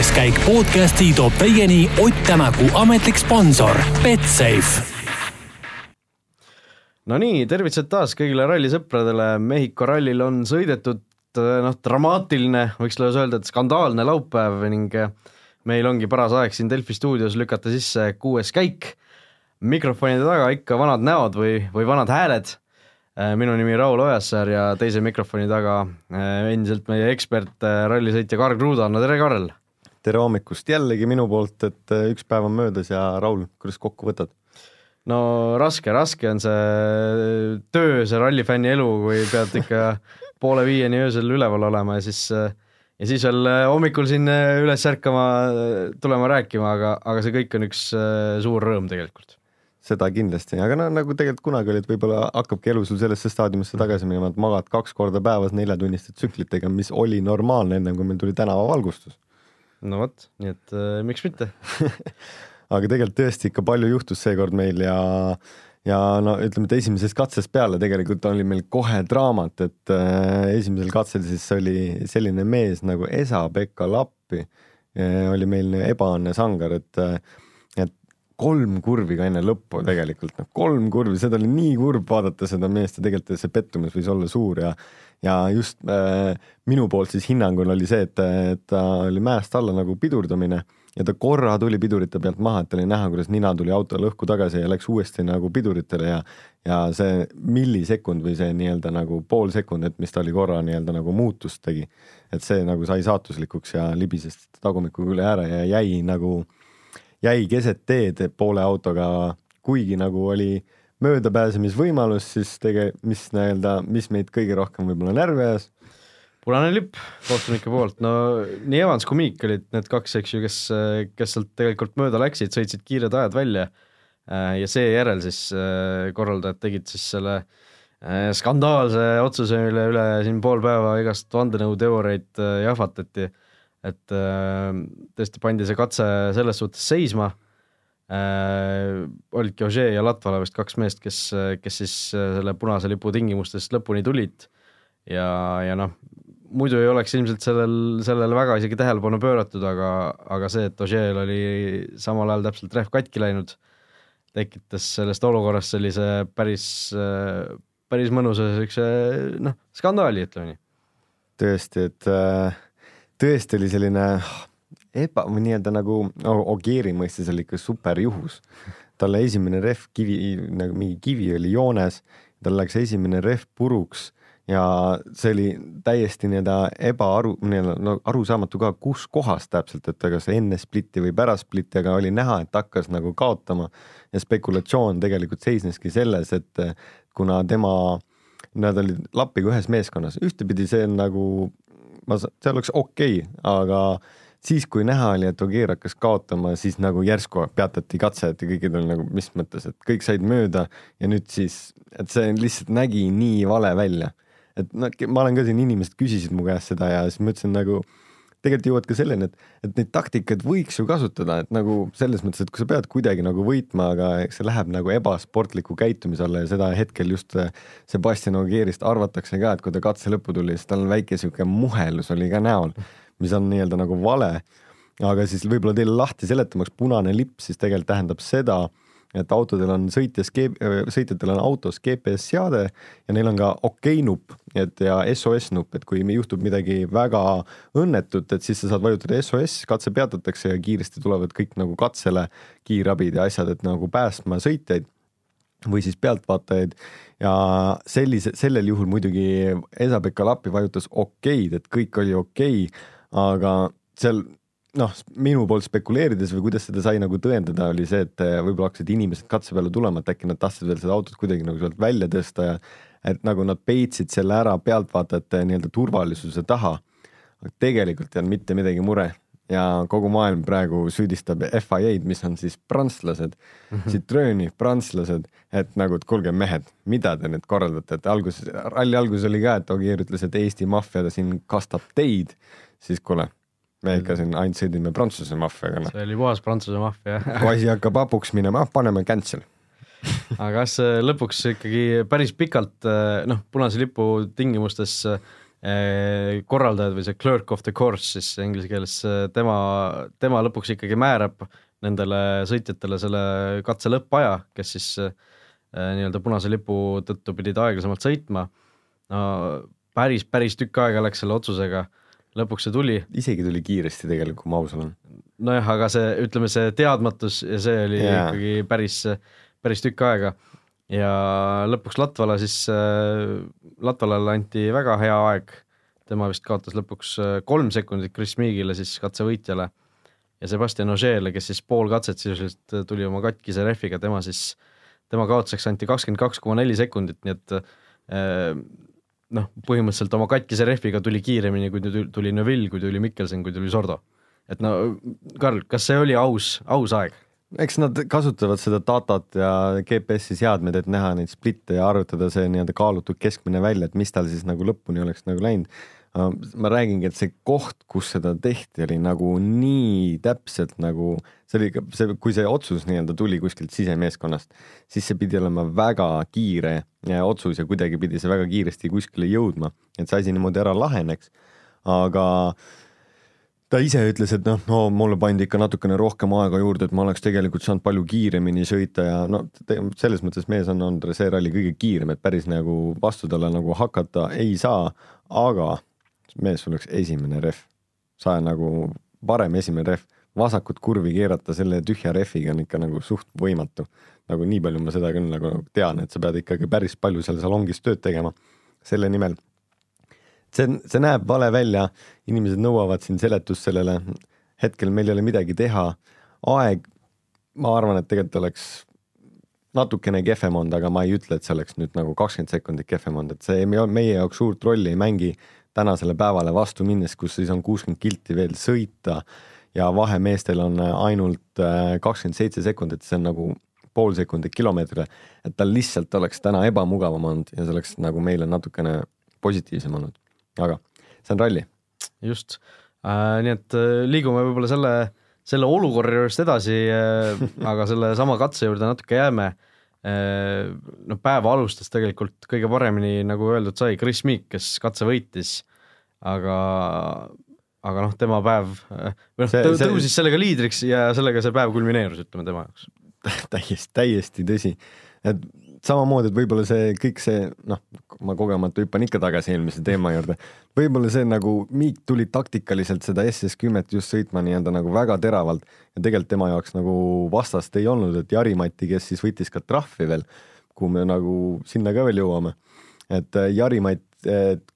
kuues käik podcasti toob teieni Ott Tänaku ametlik sponsor Betsafe. Nonii, tervitused taas kõigile rallisõpradele, Mehhiko rallil on sõidetud noh, dramaatiline, võiks lausa öelda, et skandaalne laupäev ning meil ongi paras aeg siin Delfi stuudios lükata sisse kuues käik. mikrofonide taga ikka vanad näod või, või vanad hääled. minu nimi Raul Ojasäär ja teise mikrofoni taga endiselt meie ekspert, rallisõitja Karl Kruuda, no tere, Karl! Tere hommikust jällegi minu poolt, et üks päev on möödas ja Raul, kuidas kokku võtad? no raske, raske on see töö, see rallifänni elu, kui pead ikka poole viieni öösel üleval olema ja siis ja siis veel hommikul siin üles ärkama, tulema rääkima, aga, aga see kõik on üks suur rõõm tegelikult. seda kindlasti, aga no nagu tegelikult kunagi oli, et võib-olla hakkabki elu sul sellesse staadiumisse tagasi minema, et magad kaks korda päevas neljatunniste tsüklitega, mis oli normaalne, ennem kui meil tuli tänavavalgustus. No vot, nii et äh, miks mitte. Aga tegelikult tõesti ikka palju juhtus seekord meil ja ja no ütleme, et esimesest katsest peale tegelikult oli meil kohe draamat, et äh, esimesel katsel siis oli selline mees nagu Esa-Pekka Lappi äh, oli meil ebaõnne sangar, et äh, et kolm kurvi ka enne lõppu tegelikult, noh kolm kurvi, seda oli nii kurb vaadata seda meest ja tegelikult see pettumus võis olla suur ja ja just äh, minu poolt siis hinnangul oli see, et, et ta oli mäest alla nagu pidurdamine ja ta korra tuli pidurite pealt maha, et oli näha, kuidas nina tuli autole õhku tagasi ja läks uuesti nagu piduritele ja ja see millisekund või see nii-öelda nagu pool sekundit, mis ta oli korra nii-öelda nagu muutust tegi, et see nagu sai saatuslikuks ja libises tagumikuga üle ääre ja jäi nagu, jäi keset teed poole autoga, kuigi nagu oli möödapääsemisvõimalus, siis tege-, mis nii-öelda, mis meid kõige rohkem võib-olla närvi ajas? Punane lipp kohtunike poolt, no nii Evans kui Miik olid need kaks, eks ju, kes, kes sealt tegelikult mööda läksid, sõitsid kiired ajad välja. Ja seejärel siis äh, korraldajad tegid siis selle äh, skandaalse otsuse, mille üle siin pool päeva igast vandenõuteooriaid äh, jahvatati, et tõesti pandi see katse selles suhtes seisma, olidki Ožee ja Latvala vist kaks meest, kes, kes siis selle punase lipu tingimustes lõpuni tulid ja, ja noh, muidu ei oleks ilmselt sellel, sellele väga isegi tähelepanu pööratud, aga, aga see, et Ožeel oli samal ajal täpselt rehv katki läinud, tekitas sellest olukorrast sellise päris, päris mõnusa siukse noh, skandaali, ütleme nii. tõesti, et tõesti oli selline eba, nii-öelda nagu Ogieri mõistes oli ikka superjuhus. talle esimene rehv kivi, nagu mingi kivi oli joones, tal läks esimene rehv puruks ja see oli täiesti nii-öelda ebaaru, nii-öelda no arusaamatu ka, kus kohas täpselt, et kas enne splitti või pärast splitti, aga oli näha, et hakkas nagu kaotama ja spekulatsioon tegelikult seisneski selles, et kuna tema, nad olid Lappiga ühes meeskonnas, ühtepidi see on nagu, ma, see oleks okei okay,, aga siis, kui näha oli, et Ogier hakkas kaotama, siis nagu järsku peatati katse, et kõigil oli nagu mis mõttes, et kõik said mööda. Ja nüüd siis, et see lihtsalt nägi nii vale välja. Et noh, ma olen ka siin, inimesed küsisid mu käest seda ja siis ma ütlesin nagu tegelikult jõuad ka selleni, et, et neid taktikaid võiks ju kasutada, et nagu selles mõttes, et kui sa pead kuidagi nagu võitma, aga eks see läheb nagu ebasportliku käitumise alla ja seda hetkel just Sebastian Ogierist arvatakse ka, et kui ta katse lõppu tuli, siis tal väike sihuke muhelus oli ka näol, mis on nii-öelda nagu vale. aga siis võib-olla teile lahti seletamaks, punane lipp siis tegelikult tähendab seda, et autodel on sõitjas, sõitjatel on autos GPS seade ja neil on ka okei nupp, et ja SOS nupp, et kui juhtub midagi väga õnnetut, et siis sa saad vajutada SOS, katse peatatakse ja kiiresti tulevad kõik nagu katsele kiirabid ja asjad, et nagu päästma sõitjaid või siis pealtvaatajaid ja sellise, sellel juhul muidugi Esa-Pekka Lappi vajutas okeid, et kõik oli okei okay,, aga seal noh, minu poolt spekuleerides või kuidas seda sai nagu tõendada, oli see, et eh, võib-olla hakkasid inimesed katse peale tulema, et äkki nad tahtsid veel seda autot kuidagi nagu sealt välja tõsta ja et nagu nad peitsid selle ära pealtvaatajate nii-öelda turvalisuse taha. aga tegelikult ei olnud mitte midagi mure ja kogu maailm praegu süüdistab FIA-d, mis on siis prantslased mm, -hmm. Citrooni prantslased, et nagu, et kuulge mehed, mida te nüüd korraldate, et alguses, ralli alguses oli ka, et Ogier ütles, et Eesti maffia siin kastab teid, siis kuule me ikka siin ainult sõdime Prantsuse maffiaga no.. see oli puhas Prantsuse maffia kui asi hakkab hapuks minema, ah, paneme cancel. Aga kas lõpuks ikkagi päris pikalt noh, punase lipu tingimustes eh, korraldajad või see clerk of the course siis inglise keeles, tema, tema lõpuks ikkagi määrab nendele sõitjatele selle katse lõppaja, kes siis nii-öelda punase lipu tõttu pidid aeglasemalt sõitma. no päris, päris tükk aega läks selle otsusega, lõpuks see tuli. isegi tuli kiiresti tegelikult, kui ma aus olen. nojah, aga see, ütleme see teadmatus ja see oli yeah. ikkagi päris, päris tükk aega ja lõpuks Latvala siis äh,, Latvalale anti väga hea aeg, tema vist kaotas lõpuks äh, kolm sekundit Chris Meagile siis katsevõitjale ja Sebastian Ogier'le, kes siis pool katset sisuliselt tuli oma katkise rehviga, tema siis, tema kaotuseks anti kakskümmend kaks koma neli sekundit, nii et äh, noh, põhimõtteliselt oma katkise rehviga tuli kiiremini, kui tuli Neville, kui tuli Mikkelson, kui tuli Sordo. et no Karl, kas see oli aus, aus aeg? eks nad kasutavad seda datat ja GPS-i seadmeid, et näha neid splitte ja arvutada see nii-öelda kaalutud keskmine välja, et mis tal siis nagu lõpuni oleks nagu läinud. Ma räägingi, et see koht, kus seda tehti, oli nagu nii täpselt nagu see oli see, kui see otsus nii-öelda tuli kuskilt sisemeeskonnast, siis see pidi olema väga kiire otsus ja kuidagi pidi see väga kiiresti kuskile jõudma, et see asi niimoodi ära laheneks. aga ta ise ütles, et noh, no mulle pandi ikka natukene rohkem aega juurde, et ma oleks tegelikult saanud palju kiiremini sõita ja no selles mõttes mees on olnud see ralli kõige kiirem, et päris nagu vastu talle nagu hakata ei saa, aga mees, sul oleks esimene rehv, sa nagu parem esimene rehv, vasakut kurvi keerata selle tühja rehviga on ikka nagu suht võimatu. nagu nii palju ma seda küll nagu tean, et sa pead ikkagi päris palju seal salongis tööd tegema. Selle nimel see, see näeb vale välja, inimesed nõuavad siin seletust sellele, hetkel meil ei ole midagi teha, aeg, ma arvan, et tegelikult oleks natukene kehvem olnud, aga ma ei ütle, et see oleks nüüd nagu kakskümmend sekundit kehvem olnud, et see meie jaoks suurt rolli ei mängi tänasele päevale vastu minnes, kus siis on kuuskümmend kilti veel sõita ja vahe meestel on ainult äh, kakskümmend seitse sekundit, see on nagu pool sekundit kilomeetrile, et tal lihtsalt oleks täna ebamugavam olnud ja see oleks nagu meile natukene positiivsem olnud aga see on ralli. just äh,, nii et äh, liigume võib-olla selle, selle olukorra juurest edasi äh,, aga sellesama katse juurde natuke jääme äh,. Noh, päeva alustas tegelikult kõige paremini, nagu öeldud sai, Chris Meek, kes katse võitis, aga aga noh, tema päev, äh, või noh, tõusis sellega liidriks ja sellega see päev kulmineerus, ütleme tema jaoks täiesti, täiesti tõsi. et samamoodi, et võib-olla see kõik see, noh, ma kogemata hüppan ikka tagasi eelmise teema juurde, võib-olla see nagu Miik tuli taktikaliselt seda SS kümmet just sõitma nii-öelda nagu väga teravalt ja tegelikult tema jaoks nagu vastast ei olnud, et Jari-Mati, kes siis võttis ka trahvi veel, kuhu me nagu sinna ka veel jõuame, et äh, Jari-Matt,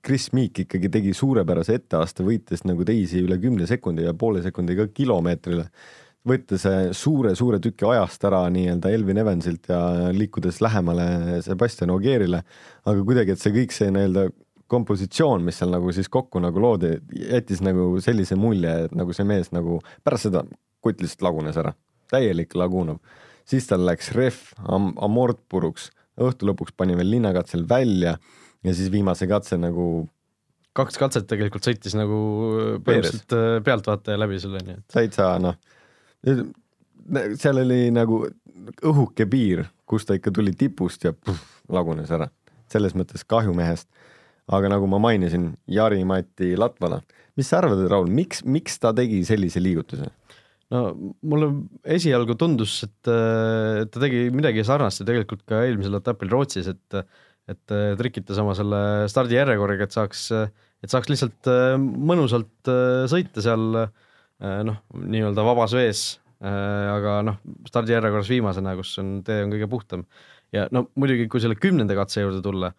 Chris Meek ikkagi tegi suurepärase etteaste, võites nagu teisi üle kümne sekundi ja poole sekundiga kilomeetrile võtta see suure-suure tüki ajast ära nii-öelda Elvin Evansilt ja liikudes lähemale Sebastian Ogierile, aga kuidagi, et see kõik see nii-öelda kompositsioon, mis seal nagu siis kokku nagu loodi, jättis nagu sellise mulje, et nagu see mees nagu pärast seda kutt lihtsalt lagunes ära, täielik lagunov. siis tal läks rehv am, amort puruks, õhtu lõpuks pani veel linnakatsel välja ja siis viimase katse nagu kaks katset tegelikult sõitis nagu põhimõtteliselt äh, pealtvaataja läbi selle, nii et täitsa noh seal oli nagu õhuke piir, kus ta ikka tuli tipust ja puh, lagunes ära. selles mõttes kahju mehest. aga nagu ma mainisin, Jari-Mati Latvala, mis sa arvad, Raul, miks, miks ta tegi sellise liigutuse? no mulle esialgu tundus, et ta tegi midagi sarnast ju tegelikult ka eelmisel etapil Rootsis, et et trikitas oma selle stardijärjekorraga, et saaks, et saaks lihtsalt mõnusalt sõita seal äh, Äh, noh, nii-öelda vabas vees, äh, aga noh, stardijärjekorras viimasena, kus on, tee on kõige puhtam. ja no muidugi, kui selle kümnenda katse juurde tulla,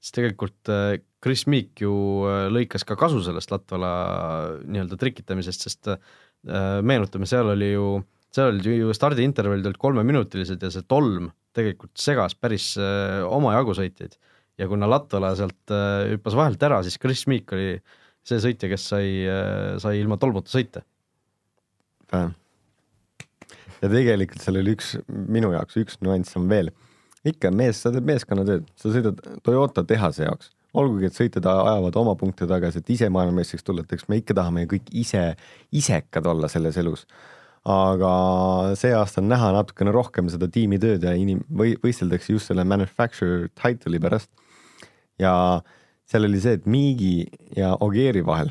siis tegelikult äh, Chris Meek ju lõikas ka kasu sellest Latvala nii-öelda trikitamisest, sest meenutame, seal oli ju, seal olid ju stardiintervallid olid kolmeminutilised ja see tolm tegelikult segas päris omajagu sõitjaid. ja kuna Latvala sealt hüppas vahelt ära, siis Chris Meek oli see sõitja, kes sai, sai ilma tolmuta sõita ja tegelikult seal oli üks, minu jaoks üks nüanss on veel. ikka mees, sa teed meeskonnatööd, sa sõidad Toyota tehase jaoks, olgugi et sõitjad ajavad oma punkte tagasi, et ise maailmameistriks tulla, et eks me ikka tahame kõik ise, isekad olla selles elus. aga see aasta on näha natukene rohkem seda tiimitööd ja inim-, või võisteldakse just selle manufacturer title'i pärast. ja seal oli see, et Miigi ja Ogieri vahel,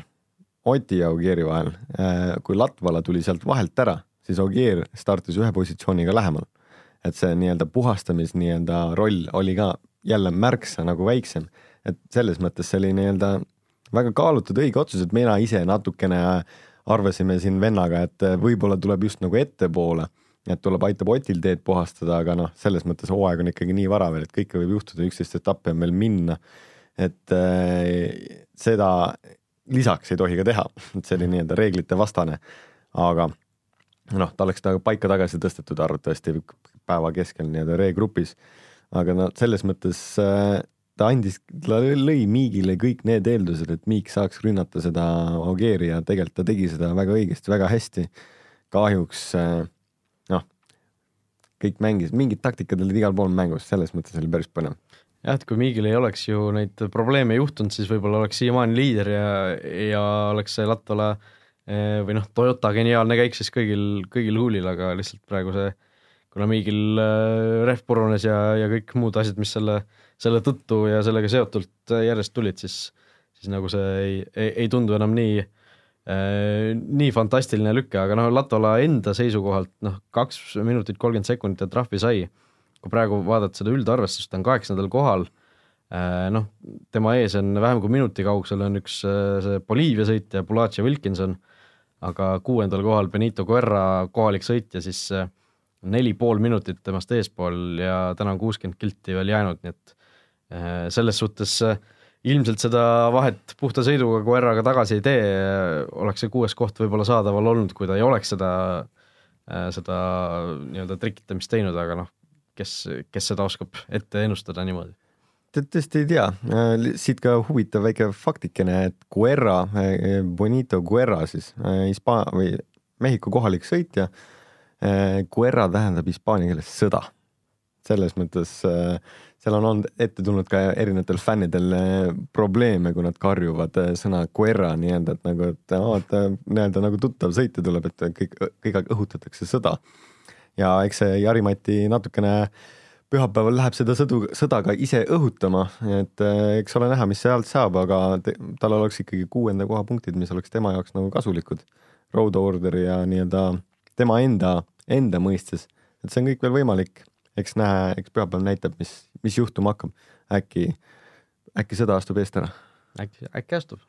Oti ja Ogieri vahel, kui Latvala tuli sealt vahelt ära, siis Ogier startis ühe positsiooniga lähemal. et see nii-öelda puhastamis nii-öelda roll oli ka jälle märksa nagu väiksem, et selles mõttes see oli nii-öelda väga kaalutud õige otsus, et mina ise natukene arvasime siin vennaga, et võib-olla tuleb just nagu ettepoole et tuleb, aitab Otil teed puhastada, aga noh, selles mõttes hooaeg on ikkagi nii vara veel, et kõike võib juhtuda, üksteist etappi on veel minna. et äh, seda lisaks ei tohi ka teha, et see oli nii-öelda reeglite vastane. aga noh, ta oleks ta paika tagasi tõstetud arvatavasti päeva keskel nii-öelda reegrupis. aga no selles mõttes äh, ta andis, ta lõi Miigile kõik need eeldused, et Miik saaks rünnata seda Ogieri ja tegelikult ta tegi seda väga õigesti, väga hästi. kahjuks äh, kõik mängisid, mingid taktikad olid igal pool mängus, selles mõttes oli päris põnev. Jah, et kui Miigil ei oleks ju neid probleeme juhtunud, siis võib-olla oleks siiamaani liider ja, ja oleks see Latvala eh, või noh, Toyota geniaalne käik siis kõigil, kõigil huulil, aga lihtsalt praegu see, kuna Miigil eh, rehv purunes ja, ja kõik muud asjad, mis selle, selle tõttu ja sellega seotult järjest tulid, siis, siis nagu see ei, ei, ei tundu enam nii äh, nii fantastiline lüke, aga noh, Latola enda seisukohalt noh, kaks minutit kolmkümmend sekundit ja trahvi sai. Kui praegu vaadata seda üldarvestust, ta on kaheksandal kohal, äh, noh, tema ees on vähem kui minuti kaugusel on üks äh, see Boliivia sõitja, Bulacia Wilkinson, aga kuuendal kohal Benito Guerra kohalik sõitja, siis neli pool minutit temast eespool ja täna on kuuskümmend kilti veel jäänud, nii et selles suhtes äh, ilmselt seda vahet puhta sõiduga koeraga tagasi ei tee, oleks see kuues koht võib-olla saadaval olnud, kui ta ei oleks seda, äh, seda nii-öelda trikitamist teinud, aga noh, kes, kes seda oskab ette ennustada niimoodi? tõesti ei tea, äh, siit ka huvitav väike faktikene, et Guerra, äh, Bonito Guerra siis, Hispa- või Mehhiko kohalik sõitja, Guerra tähendab hispaania keeles sõda. selles mõttes äh, seal on olnud ette tulnud ka erinevatel fännidel eh, probleeme, kui nad karjuvad eh, sõna Guerra nii-öelda, et nagu, et vaata nii-öelda nagu tuttav sõitja tuleb, et kõik, kõik aeg õhutatakse sõda. Ja eks see Jari-Mati natukene pühapäeval läheb seda sõdu, sõda ka ise õhutama, et eh, eks ole näha, mis sealt saab, aga te, tal oleks ikkagi kuuenda koha punktid, mis oleks tema jaoks nagu kasulikud. Road order'i ja nii-öelda tema enda, enda mõistes, et see on kõik veel võimalik eks näe, eks pühapäev näitab, mis, mis juhtuma hakkab. äkki, äkki sõda astub eest ära. äkki, äkki astub.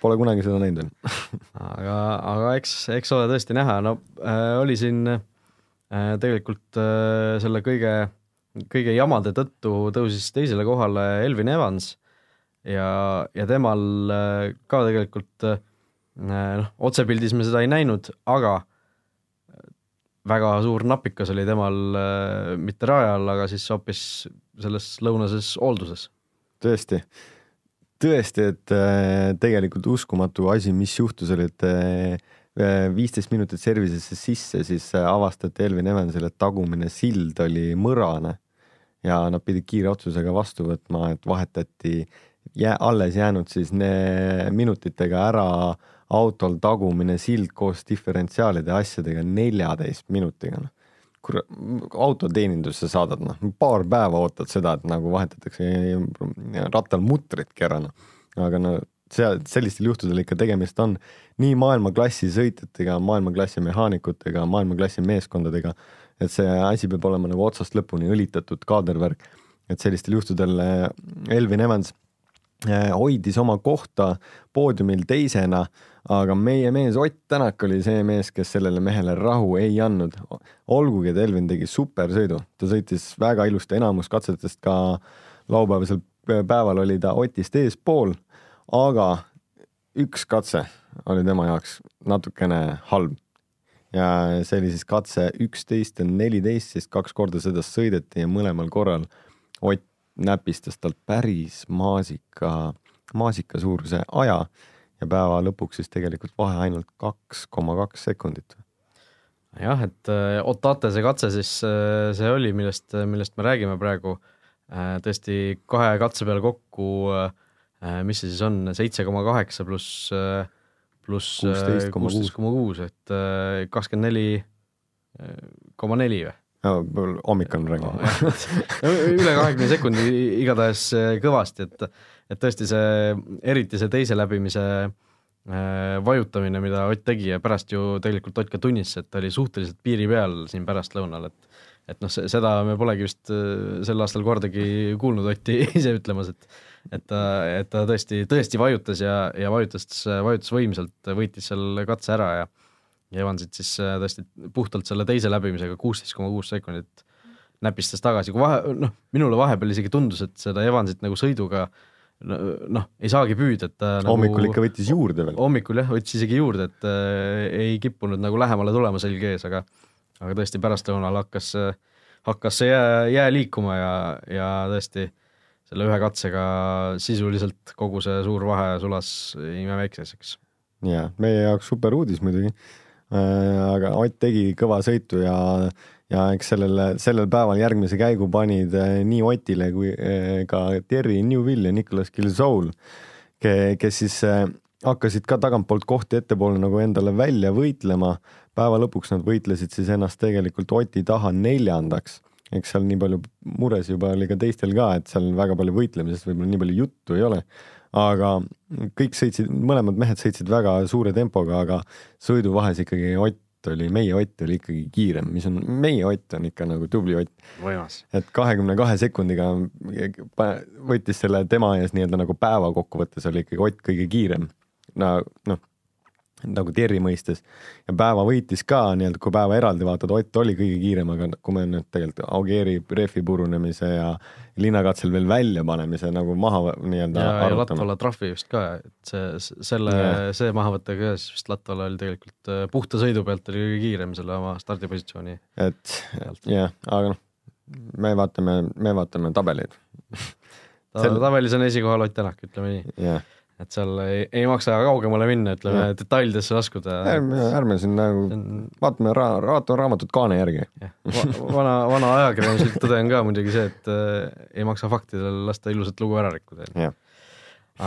pole kunagi seda näinud veel aga, aga eks, eks ole tõesti näha, no äh, oli siin äh, tegelikult äh, selle kõige, kõige jamade tõttu tõusis teisele kohale Elvin Evans ja, ja temal äh, ka tegelikult äh, noh, otsepildis me seda ei näinud, aga väga suur napikas oli temal äh, mitte rajal, aga siis hoopis selles lõunases hoolduses. tõesti, tõesti, et äh, tegelikult uskumatu asi, mis juhtus, oli, et äh, viisteist minutit servisesse sisse, siis avastati Elvin Evansile, et tagumine sild oli mõrane ja nad pidid kiire otsusega vastu võtma, et vahetati jää, alles jäänud siis minutitega ära äh, autol tagumine sild koos diferentsiaalide asjadega neljateist minutiga, noh. kurat, autoteenindusse saadad, noh, paar päeva ootad seda, et nagu vahetatakse rattal mutritki ära, noh. aga no seal, sellistel juhtudel ikka tegemist on nii maailmaklassi sõitjatega, maailmaklassi mehaanikutega, maailmaklassi meeskondadega, et see asi peab olema nagu otsast lõpuni õlitatud kaadervärk. et sellistel juhtudel eh, Elvin Evans eh, hoidis oma kohta poodiumil teisena aga meie mees Ott Tänak oli see mees, kes sellele mehele rahu ei andnud. olgugi, et Elvin tegi supersõidu, ta sõitis väga ilusti, enamus katsetest ka laupäevasel päeval oli ta Otist eespool, aga üks katse oli tema jaoks natukene halb. ja see oli siis katse üksteist ja neliteist, siis kaks korda seda sõideti ja mõlemal korral Ott näpistas talt päris maasika, maasika suuruse aja ja päeva lõpuks siis tegelikult vahe ainult kaks koma kaks sekundit. jah, et äh, Otate see katse siis äh, see oli, millest, millest me räägime praegu, äh, tõesti kahe katse peale kokku, mis see siis on, seitse koma kaheksa pluss, pluss kuusteist koma kuus, et kakskümmend neli koma neli või? hommik on praegu üle kahekümne sekundi igatahes kõvasti, et et tõesti see, eriti see teise läbimise äh, vajutamine, mida Ott tegi ja pärast ju tegelikult Ott ka tunnistas, et ta oli suhteliselt piiri peal siin pärastlõunal, et et noh, seda me polegi vist äh, sel aastal kordagi kuulnud Otti ise ütlemas, et et ta, et ta tõesti, tõesti vajutas ja, ja vajutas, vajutas võimsalt, võitis seal katse ära ja ja Evansit siis äh, tõesti puhtalt selle teise läbimisega kuusteist koma kuus sekundit näpistas tagasi, kui vahe, noh, minule vahepeal isegi tundus, et seda Evansit nagu sõiduga noh, ei saagi püüda, et ta nagu, hommikul ikka võttis juurde veel. hommikul jah, võttis isegi juurde, et äh, ei kippunud nagu lähemale tulema selg ees, aga aga tõesti pärastlõunal hakkas, hakkas see jää, jää liikuma ja, ja tõesti selle ühe katsega sisuliselt kogu see suur vahe sulas imeväikseseks. ja meie jaoks super uudis muidugi Äh, aga Ott tegi kõva sõitu ja, ja eks sellel, sellel päeval järgmise käigu panid äh, nii Otile kui äh, ka Terry Newville ja Nicolas Gilsoul, kes siis hakkasid ka tagantpoolt kohti ettepoole nagu endale välja võitlema. päeva lõpuks nad võitlesid siis ennast tegelikult Oti taha neljandaks. Eks seal nii palju mures juba oli ka teistel ka, et seal väga palju võitlemisest võib-olla nii palju juttu ei ole aga kõik sõitsid, mõlemad mehed sõitsid väga suure tempoga, aga sõiduvahes ikkagi Ott oli, meie Ott oli ikkagi kiirem, mis on, meie Ott on ikka nagu tubli Ott. et kahekümne kahe sekundiga võttis selle tema ees nii-öelda nagu päeva kokkuvõttes oli ikkagi Ott kõige kiirem. no noh, nagu Terri mõistes. Ja päeva võitis ka nii-öelda, kui päeva eraldi vaatad, Ott oli kõige kiirem, aga kui me nüüd tegelikult Augeeri rehvi purunemise ja linnakatsel veel väljapanemise nagu maha nii-öelda ja, ja Latvala trahvi vist ka, et see, selle, see mahavõte ka, siis vist Latvala oli tegelikult äh, puhta sõidu pealt oli kõige kiirem selle oma stardipositsiooni. et jah, aga noh, me vaatame, me vaatame tabeleid. Ta, tabelis on esikohal Ott Tänak, ütleme nii. jah et seal ei, ei maksa kaugemale minna, ütleme detailidesse laskuda. ärme, ärme siin nagu on... vaatame ra-, vaatame raamatut kaane järgi Va. vana, vana ajakirjanduslik tõde on ka muidugi see, et äh, ei maksa faktidel lasta ilusat lugu ära rikkuda.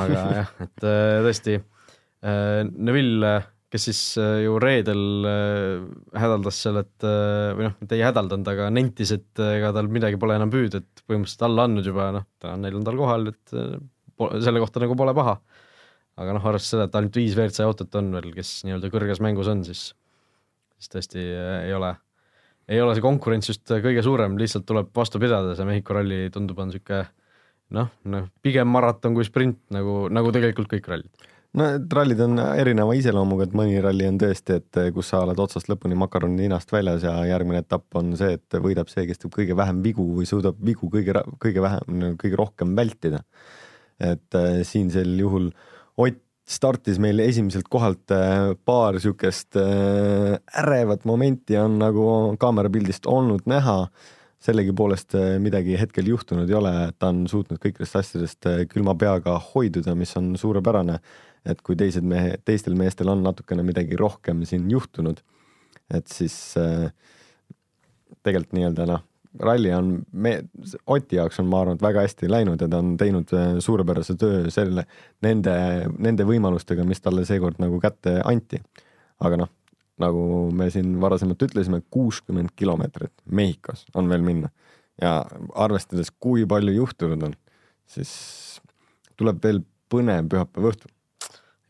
aga jah, et äh, tõesti äh, Neville, kes siis äh, ju reedel äh, hädaldas seal, et äh, või noh, mitte ei hädaldanud, aga nentis, et äh, ega tal midagi pole enam püüda, et põhimõtteliselt alla andnud juba, noh, ta on neljandal kohal, et äh, selle kohta nagu pole paha aga noh, arvestades seda, et ainult viis WRC autot on veel, kes nii-öelda kõrges mängus on, siis, siis tõesti äh, ei ole, ei ole see konkurents just kõige suurem, lihtsalt tuleb vastu pidada, see Mehhiko ralli tundub, on niisugune noh, noh pigem maraton kui sprint, nagu, nagu tegelikult kõik rallid no et rallid on erineva iseloomuga, et mõni ralli on tõesti, et kus sa oled otsast lõpuni makaroni ninast väljas ja järgmine etapp on see, et võidab see, kes teeb kõige vähem vigu või suudab vigu kõige, kõige vähem, kõige rohkem vältida. et äh, siin sel juhul Ott startis meil esimeselt kohalt äh, paar siukest äh, ärevat momenti on nagu kaamerapildist olnud näha. sellegipoolest äh, midagi hetkel juhtunud ei ole, ta on suutnud kõikidest asjadest külma peaga hoiduda, mis on suurepärane. et kui teised mehe, teistel meestel on natukene midagi rohkem siin juhtunud, et siis tegelikult nii-öelda noh, ralli on me, Oti jaoks on, ma arvan, et väga hästi läinud ja ta on teinud äh, suurepärase töö selle, nende, nende võimalustega, mis talle seekord nagu kätte anti. aga noh, nagu me siin varasemalt ütlesime, kuuskümmend kilomeetrit Mehhikos on veel minna ja arvestades, kui palju juhtunud on, siis tuleb veel põnev pühapäeva õhtu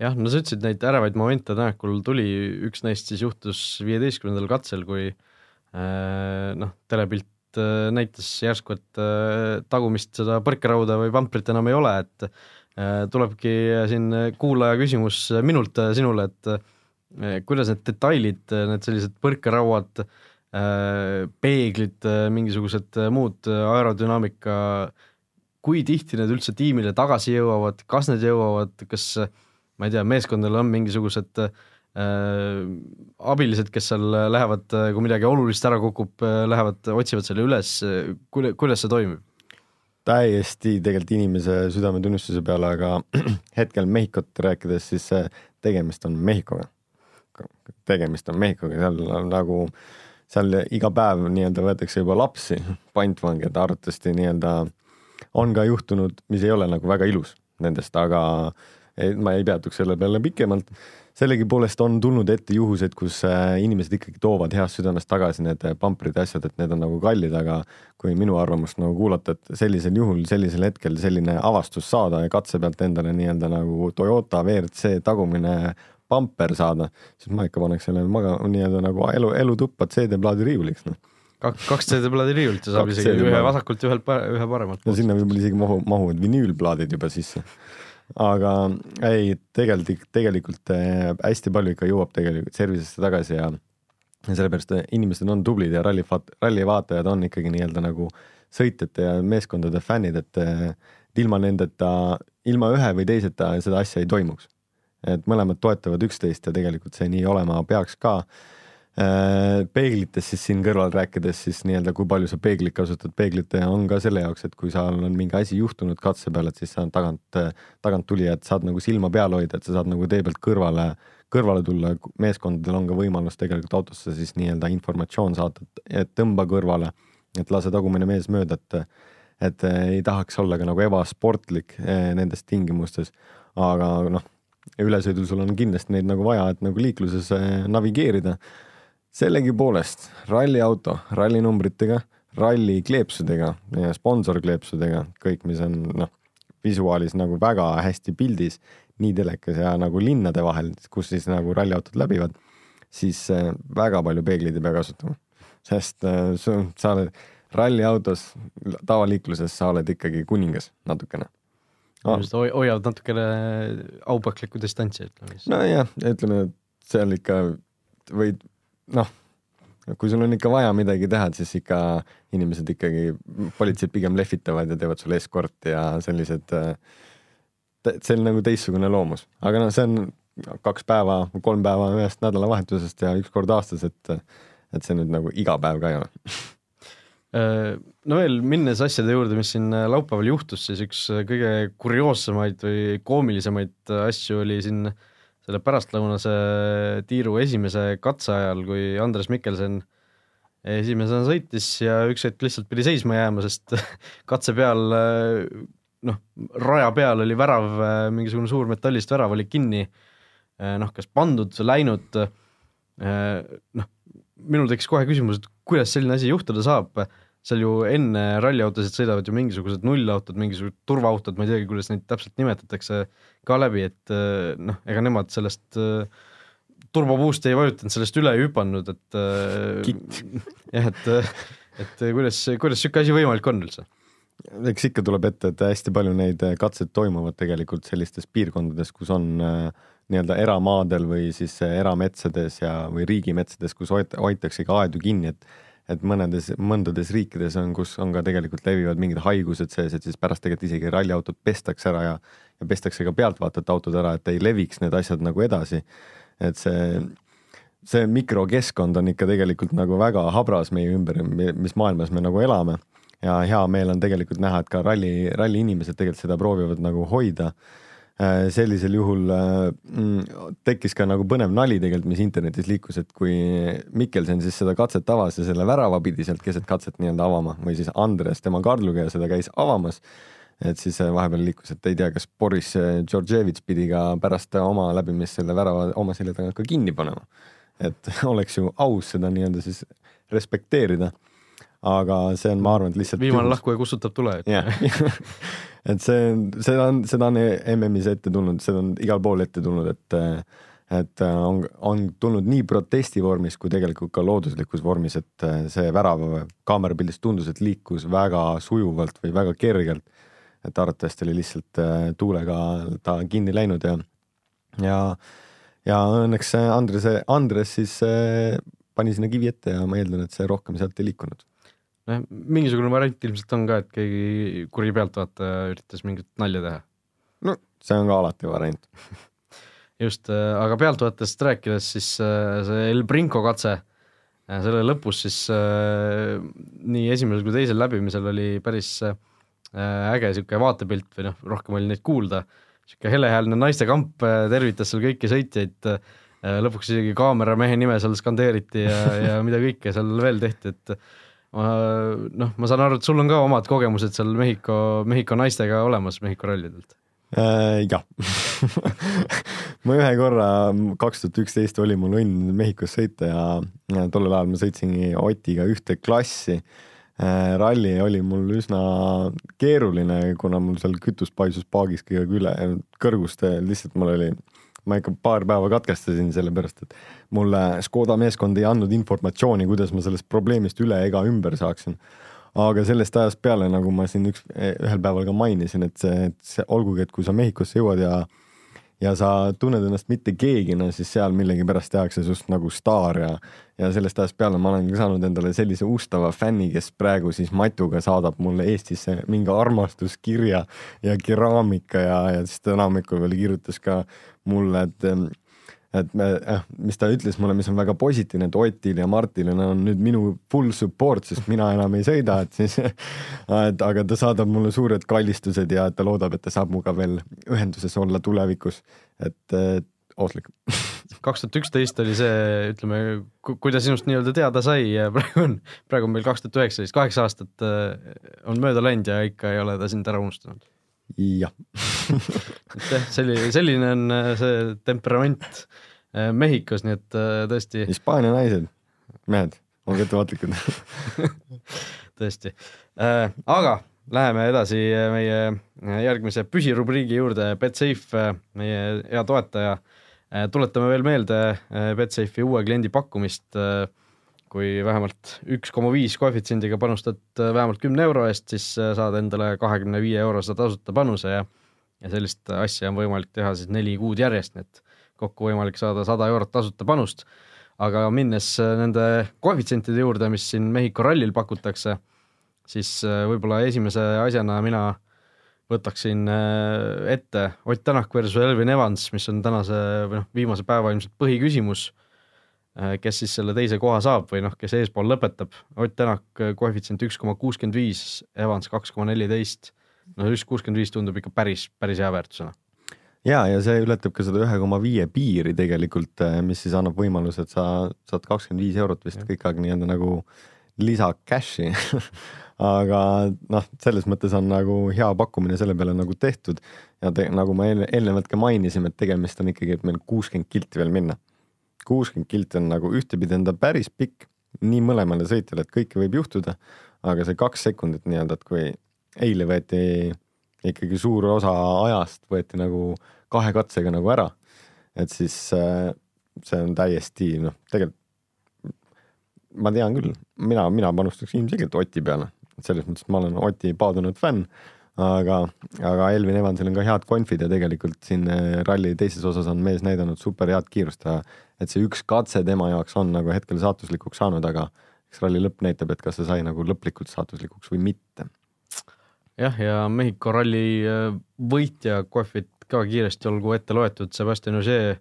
jah, no sa ütlesid neid ärevaid momente Tänakul tuli, üks neist siis juhtus viieteistkümnendal katsel, kui äh, noh, telepilt Äh, näitas järsku, et äh, tagumist seda põrkerauda või pamprit enam ei ole, et äh, tulebki siin kuulaja küsimus minult sinule, et kuidas need detailid, need sellised põrkerauad, peeglid, mingisugused muud aerodünaamika, kui tihti need üldse tiimile tagasi jõuavad, kas need jõuavad, kas ma ei tea, meeskondadel on mingisugused Äh, abilised, kes seal lähevad, äh, kui midagi olulist ära kukub, äh, lähevad, otsivad selle üles, kuule, kuidas see toimib? täiesti tegelikult inimese südametunnistuse peale, aga hetkel Mehhikot rääkides, siis tegemist on Mehhikoga. tegemist on Mehhikoga, seal on nagu, seal iga päev nii-öelda võetakse juba lapsi pantvangi, et arvatavasti nii-öelda on ka juhtunud, mis ei ole nagu väga ilus nendest, aga ma ei peatuks selle peale pikemalt. Sellegipoolest on tulnud ette juhused, kus äh, inimesed ikkagi toovad heast südamest tagasi need pamprid ja asjad, et need on nagu kallid, aga kui minu arvamust nagu kuulata, et sellisel juhul, sellisel hetkel selline avastus saada ja katse pealt endale nii-öelda nagu Toyota WRC tagumine pamper saada, siis ma ikka paneks selle maga-, nii-öelda nagu elu, elutuppa CD-plaadi riiuliks, noh. Kaks, kaks CD-plaadi riiulit ja saab isegi ühe vasakult ja ühelt, ühe paremalt. no sinna võib-olla isegi mahu, mahuvad vinüülplaadid juba sisse aga ei, tegelikult, tegelikult äh, hästi palju ikka jõuab tegelikult service'isse tagasi ja ja sellepärast äh, inimesed on tublid ja ralli, ralli vaatajad on ikkagi nii-öelda nagu sõitjate ja meeskondade fännid, et äh, ilma nendeta, ilma ühe või teiseta seda asja ei toimuks. et mõlemad toetavad üksteist ja tegelikult see nii olema peaks ka peeglitest siis siin kõrval rääkides siis nii-öelda, kui palju sa peeglit kasutad, peeglit on ka selle jaoks, et kui seal on mingi asi juhtunud katse peal, et siis sa tagant, tagant tulijad saad nagu silma peal hoida, et sa saad nagu tee pealt kõrvale, kõrvale tulla, meeskondadel on ka võimalus tegelikult autosse siis nii-öelda informatsioon saata, et tõmba kõrvale, et lase tagumine mees mööda, et et ei tahaks olla ka nagu ebasportlik nendes tingimustes, aga noh, ülesõidul sul on kindlasti neid nagu vaja, et nagu liikluses navigeerida sellegipoolest ralliauto rallinumbritega, ralli kleepsudega ja sponsorkleepsudega, kõik, mis on noh, visuaalis nagu väga hästi pildis, nii telekas ja nagu linnade vahel, kus siis nagu ralliautod läbivad, siis äh, väga palju peegleid ei pea kasutama. sest äh, sa oled ralliautos, tavaliikluses sa oled ikkagi kuningas natukene ah.. hoiavad natukene aupaklikku distantsi, ütleme siis. nojah, ütleme, et seal ikka võid noh, kui sul on ikka vaja midagi teha, siis ikka inimesed ikkagi, politseid pigem lehvitavad ja teevad sulle eskorti ja sellised, see on nagu teistsugune loomus, aga noh, see on kaks päeva, kolm päeva ühest nädalavahetusest ja üks kord aastas, et, et see nüüd nagu iga päev ka ei ole. Äh, no veel minnes asjade juurde, mis siin laupäeval juhtus, siis üks kõige kurioossemaid või koomilisemaid asju oli siin äh, selle pärastlõunase tiiru esimese katse ajal, kui Andres Mikkelsen esimesena sõitis ja üks hetk lihtsalt pidi seisma jääma, sest katse peal noh, raja peal oli värav, mingisugune suur metallist värav oli kinni, noh, kas pandud, läinud, noh, minul tekkis kohe küsimus, et kuidas selline asi juhtuda saab seal ju enne ralliautosid sõidavad ju mingisugused nullautod, mingisugused turvaautod, ma ei teagi, kuidas neid täpselt nimetatakse, ka läbi, et eh, noh, ega nemad sellest äh, turboboost'i ei vajutanud, sellest üle ei hüpanud, et äh, jah, et, et kuidas, kuidas niisugune asi võimalik on üldse? eks ikka tuleb ette, et hästi palju neid katseid toimuvad tegelikult sellistes piirkondades, kus on äh, nii-öelda eramaadel või siis erametsades ja, või riigimetsades, kus hoitaksegi aedu kinni, et et mõnedes, mõndades riikides on, kus on ka tegelikult levivad mingid haigused sees, et siis pärast tegelikult isegi ralliautot pestakse ära ja, ja pestakse ka pealtvaatajate autod ära, et ei leviks need asjad nagu edasi. et see, see mikrokeskkond on ikka tegelikult nagu väga habras meie ümber, mis maailmas me nagu elame ja hea meel on tegelikult näha, et ka ralli, ralli inimesed tegelikult seda proovivad nagu hoida sellisel juhul äh, mm, tekkis ka nagu põnev nali tegelikult, mis internetis liikus, et kui Mikkelsen siis seda katset avas ja selle värava pidi sealt keset katset nii-öelda avama või siis Andres tema Karluga seda käis avamas, et siis äh, vahepeal liikus, et ei tea, kas Boris Georgievitš pidi ka pärast oma läbimist selle värava oma selja taga ka kinni panema. et oleks ju aus seda nii-öelda siis respekteerida. Aga see on, ma arvan, et lihtsalt viimane lahkuja kustutab tule. jah et see, seda on, seda on MM-is ette tulnud, seda on igal pool ette tulnud, et et on, on tulnud nii protesti vormis kui tegelikult ka looduslikus vormis, et see värav kaamerapildis tundus, et liikus väga sujuvalt või väga kergelt. et arvatavasti oli lihtsalt äh, tuulega ta kinni läinud ja, ja, ja õnneks Andres, Andres siis äh, pani sinna kivi ette ja ma eeldan, et see rohkem sealt ei liikunud noh, mingisugune variant ilmselt on ka, et keegi kuri pealtvaataja üritas mingit nalja teha. no see on ka alati variant just, äh, aga pealtvaatajast rääkides, siis äh, see El Brinco katse, äh, selle lõpus siis nii esimesel kui teisel läbimisel oli päris äge niisugune vaatepilt või noh, rohkem oli neid kuulda, niisugune helehäälne naistekamp tervitas seal kõiki sõitjaid, lõpuks isegi kaameramehe nime seal skandeeriti ja, ja mida kõike seal veel tehti, et noh, ma saan aru, et sul on ka omad kogemused seal Mehhiko, Mehhiko naistega olemas Mehhiko rallidelt. Äh, jah ma ühe korra, kaks tuhat üksteist oli mul õnn Mehhikos sõita ja, ja tollel ajal ma sõitsingi Otiga ühte klassi. Äh, ralli oli mul üsna keeruline, kuna mul seal kütus paisus paagis kõige üle, kõrguste, lihtsalt mul oli, ma ikka paar päeva katkestasin, sellepärast et mulle Škoda meeskond ei andnud informatsiooni, kuidas ma sellest probleemist üle ega ümber saaksin. Aga sellest ajast peale, nagu ma siin üks, ühel päeval ka mainisin, et see, et see olgugi, et kui sa Mehhikosse jõuad ja ja sa tunned ennast mitte keegina, siis seal millegipärast tehakse sinust nagu staar ja ja sellest ajast peale ma olen saanud endale sellise ustava fänni, kes praegu siis Matuga saadab mulle Eestisse mingi armastuskirja ja keraamika ja, ja siis täna hommikul veel kirjutas ka mulle, et et me äh,, mis ta ütles mulle, mis on väga positiivne, et Otil ja Martil on nüüd minu full support, sest mina enam ei sõida, et siis et aga ta saadab mulle suured kallistused ja ta loodab, et ta saab minuga veel ühenduses olla tulevikus, et, ohtlik kaks tuhat üksteist oli see, ütleme, kui ta sinust nii-öelda teada sai ja praegu on, praegu on meil kaks tuhat üheksateist, kaheksa aastat äh, on mööda läinud ja ikka ei ole ta sind ära unustanud. Jah jah, selline, selline on äh, see temperament äh, Mehhikos, nii et äh, tõesti. Hispaania naised, mehed, olge ettevaatlikud tõesti, aga läheme edasi meie järgmise püsirubriigi juurde, Betsafe, meie hea toetaja. tuletame veel meelde Betsafe'i uue kliendi pakkumist kui vähemalt üks koma viis koefitsiendiga panustad vähemalt kümne euro eest, siis saad endale kahekümne viie eurose tasuta panuse ja ja sellist asja on võimalik teha siis neli kuud järjest, nii et kokku võimalik saada sada eurot tasuta panust. aga minnes äh, nende koefitsientide juurde, mis siin Mehhiko rallil pakutakse, siis äh, võib-olla esimese asjana mina võtaksin äh, ette Ott Tänak versus Elvin Evans, mis on tänase või noh, viimase päeva ilmselt põhiküsimus, kes siis selle teise koha saab või noh, kes eespool lõpetab. Ott Tänak koefitsient üks koma kuuskümmend viis, Evans kaks koma neliteist no üks kuuskümmend viis tundub ikka päris, päris hea väärtusena. ja, ja see ületab ka seda ühe koma viie piiri tegelikult, eh, mis siis annab võimaluse, et sa saad kakskümmend viis eurot vist ja. kõik aeg nii-öelda nagu lisa cash'i aga noh, selles mõttes on nagu hea pakkumine selle peale nagu tehtud ja te, nagu ma eelnevalt ka mainisin, et tegemist on ikkagi, et meil kuuskümmend kilti veel minna. Kuuskümmend kilti on nagu ühtepidi on ta päris pikk nii mõlemale sõitjale, et kõike võib juhtuda, aga see kaks sekundit nii-öelda, et kui eile võeti ikkagi suur osa ajast võeti nagu kahe katsega nagu ära. et siis äh, see on täiesti noh, tegelikult ma tean küll, mina, mina panustaks ilmselgelt Oti peale, selles mõttes ma olen Oti paadunud fänn, aga, aga Elvin Evansil on ka head konfid ja tegelikult siin äh, ralli teises osas on mees näidanud super head kiirust et see üks katse tema jaoks on nagu hetkel saatuslikuks saanud, aga eks ralli lõpp näitab, et kas see sai nagu lõplikult saatuslikuks või mitte. Jah, ja Mehhiko ralli äh, võitja kohvid ka kiiresti olgu ette loetud, Sebastian Ogier,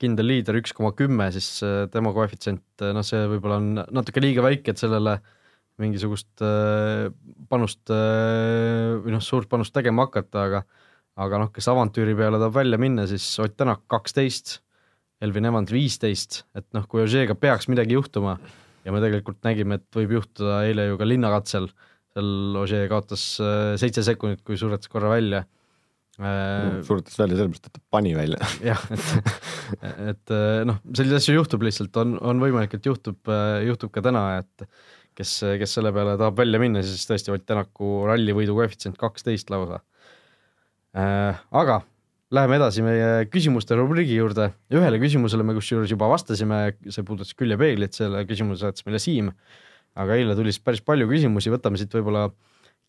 kindel liider üks koma kümme, siis äh, tema koefitsient, äh, noh, see võib-olla on natuke liiga väike, et sellele mingisugust panust või noh, suurt panust tegema hakata, aga aga noh, kes avantüüri peale tahab välja minna, siis Ott Tänak kaksteist, Elvin Evans viisteist, et noh, kui Ogier'ga peaks midagi juhtuma ja me tegelikult nägime, et võib juhtuda eile ju ka linnakatsel seal Ožee kaotas äh, seitse sekundit, kui suretas korra välja. Äh, suretas välja sellepärast, et ta pani välja. Jah, et, et äh, noh, selliseid asju juhtub lihtsalt, on, on võimalik, et juhtub, juhtub ka täna, et kes, kes selle peale tahab välja minna, siis tõesti Ott Tänaku rallivõidu koefitsient kaksteist lausa. Aga läheme edasi meie küsimuste rubriigi juurde, ühele küsimusele me kusjuures juba vastasime, see puudutas küljepeeglit, selle küsimuse saatis meile Siim aga eile tuli siis päris palju küsimusi, võtame siit võib-olla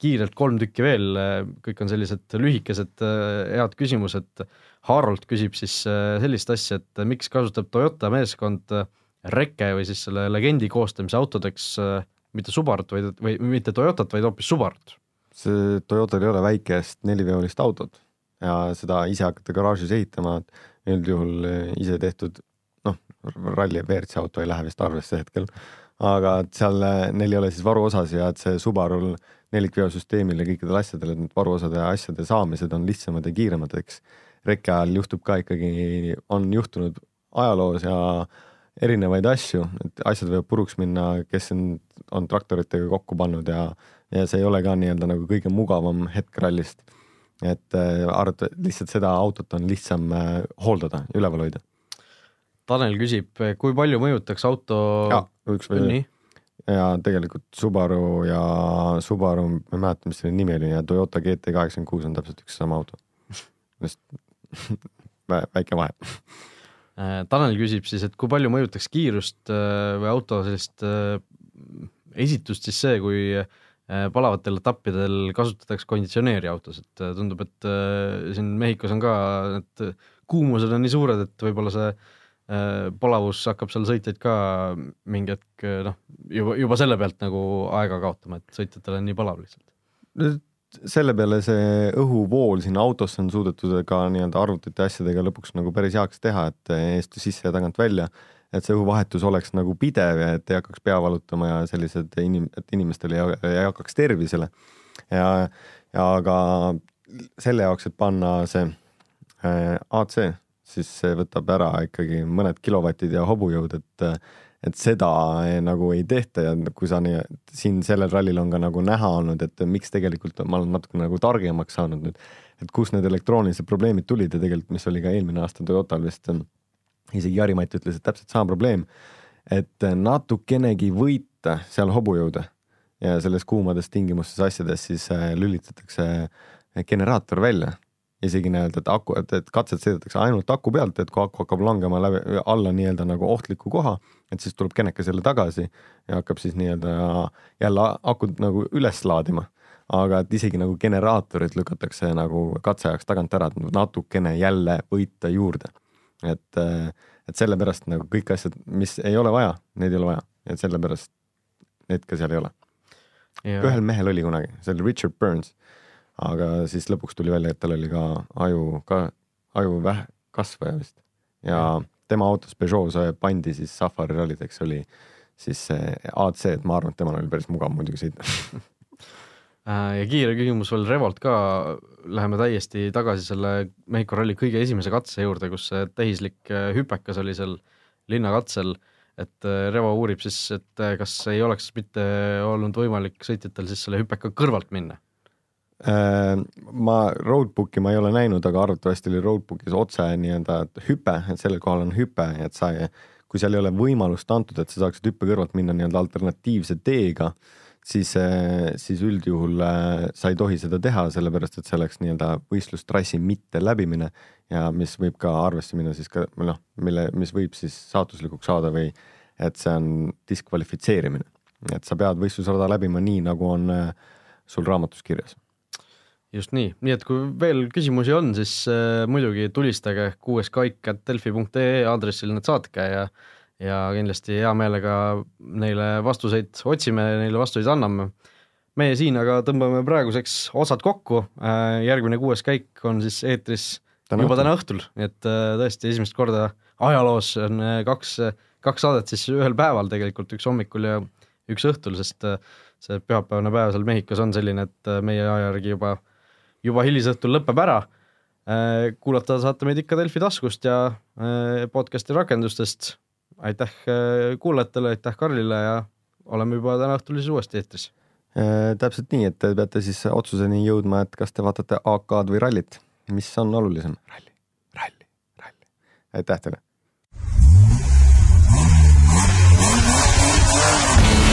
kiirelt kolm tükki veel, kõik on sellised lühikesed head küsimused. Harold küsib siis sellist asja, et miks kasutab Toyota meeskond Reke või siis selle legendi koostamise autodeks mitte Subarut, vaid, või mitte Toyotat, vaid hoopis Subarut? see Toyotal ei ole väikest neliveolist autot ja seda ise hakata garaažis ehitama, et üldjuhul ise tehtud noh, ralli ja WRC auto ei lähe vist arvesse hetkel aga et seal eh, neil ei ole siis varuosas ja et see Subarul nelikveosüsteemil ja kõikidel asjadel, et need varuosade ja asjade saamised on lihtsamad ja kiiremad, eks rekke ajal juhtub ka ikkagi, on juhtunud ajaloos ja erinevaid asju, et asjad võivad puruks minna, kes on, on traktoritega kokku pannud ja, ja see ei ole ka nii-öelda nagu kõige mugavam hetk rallist. et äh, arvata, lihtsalt seda autot on lihtsam äh, hooldada, üleval hoida. Tanel küsib, kui palju mõjutaks auto ja üks nii, ja tegelikult Subaru ja Subaru, ma ei mäleta, mis selle nimi oli ja Toyota GT kaheksakümmend kuus on täpselt üks sama auto. just vä- väike vahe. Äh, Tanel küsib siis, et kui palju mõjutaks kiirust äh, või auto sellist äh, esitust siis see, kui palavatel etappidel kasutatakse konditsioneeri autos, et tundub, et siin Mehhikos on ka need kuumused on nii suured, et võib-olla see palavus hakkab seal sõitjaid ka mingi hetk noh, juba, juba selle pealt nagu aega kaotama, et sõitjatel on nii palav lihtsalt. Selle peale see õhuvool sinna autosse on suudetud ka nii-öelda arvutite asjadega lõpuks nagu päris heaks teha, et eest sisse ja tagant välja, et see õhuvahetus oleks nagu pidev ja et ei hakkaks pea valutama ja sellised inim-, et inimestel ei, ei hakkaks tervisele. ja, ja aga selle jaoks, et panna see äh, AC, siis see võtab ära ikkagi mõned kilovatid ja hobujõud, et et seda eh, nagu ei tehta ja kui sa nii, siin sellel rallil on ka nagu näha olnud, et miks tegelikult ma olen natuke nagu targemaks saanud nüüd, et kust need elektroonilised probleemid tulid ja tegelikult, mis oli ka eelmine aasta Toyotal vist, isegi Jari-Mati ütles, et täpselt sama probleem, et natukenegi võita seal hobujõude ja selles kuumades tingimustes asjades, siis äh, lülitatakse generaator välja isegi nii-öelda, et aku, et, et katset sõidetakse ainult aku pealt, et kui aku hakkab langema läbi, alla nii-öelda nagu ohtliku koha, et siis tuleb kenekas jälle tagasi ja hakkab siis nii-öelda jälle akut nagu üles laadima. aga et isegi nagu generaatorid lükatakse nagu katse ajaks tagant ära, et natukene jälle võita juurde. et, et sellepärast nagu kõik asjad, mis ei ole vaja, neid ei ole vaja, et sellepärast neid ka seal ei ole. ühel mehel oli kunagi, see oli Richard Burns, aga siis lõpuks tuli välja, et tal oli ka aju ka, aju vähe kasvaja vist ja tema autos Peugeot pandi siis Safari rallideks oli siis see AC, et ma arvan, et temal oli päris mugav muidugi sõita. Äh, ja kiire küsimus veel Revolt ka, läheme täiesti tagasi selle Mehhiko ralli kõige esimese katse juurde, kus see tehislik äh, hüpekas oli seal linnakatsel, et äh, Revo uurib siis, et kas ei oleks mitte olnud võimalik sõitjatel siis selle hüpeka kõrvalt minna. Äh, ma roadbook'i ma ei ole näinud, aga arvatavasti oli roadbook'is otse nii-öelda hüpe, et sellel kohal on hüpe, et sa kui seal ei ole võimalust antud, et sa saaksid hüppe kõrvalt minna nii-öelda alternatiivse teega, siis, siis üldjuhul äh, sa ei tohi seda teha, sellepärast et see oleks nii-öelda võistlustrassi mitte läbimine ja mis võib ka arvesse minna siis ka noh, mille, mis võib siis saatuslikuks saada või et see on diskvalifitseerimine. et sa pead võistlusrada läbima nii, nagu on äh, sul raamatus kirjas just nii, nii et kui veel küsimusi on, siis äh, muidugi tulistage kuueskaik.delfi.ee aadressil need saatke ja ja kindlasti hea meelega neile vastuseid otsime, neile vastuseid anname. meie siin aga tõmbame praeguseks otsad kokku, järgmine kuues käik on siis eetris Täna juba õhtul. täna õhtul, nii et äh, tõesti esimest korda ajaloos on äh, kaks, kaks saadet siis ühel päeval tegelikult, üks hommikul ja üks õhtul, sest äh, see pühapäevane päev seal Mehhikos on selline, et äh, meie aja järgi juba, juba hilisõhtul lõpeb ära. kuulata saate meid ikka Delfi taskust ja äh, podcast'i rakendustest. aitäh äh, kuulajatele, aitäh Karlile ja oleme juba täna õhtul siis uuesti eetris. Äh, täpselt nii, et te peate siis otsuseni jõudma, et kas te vaatate AK-d või rallit, mis on olulisem? ralli, ralli, ralli. aitäh teile.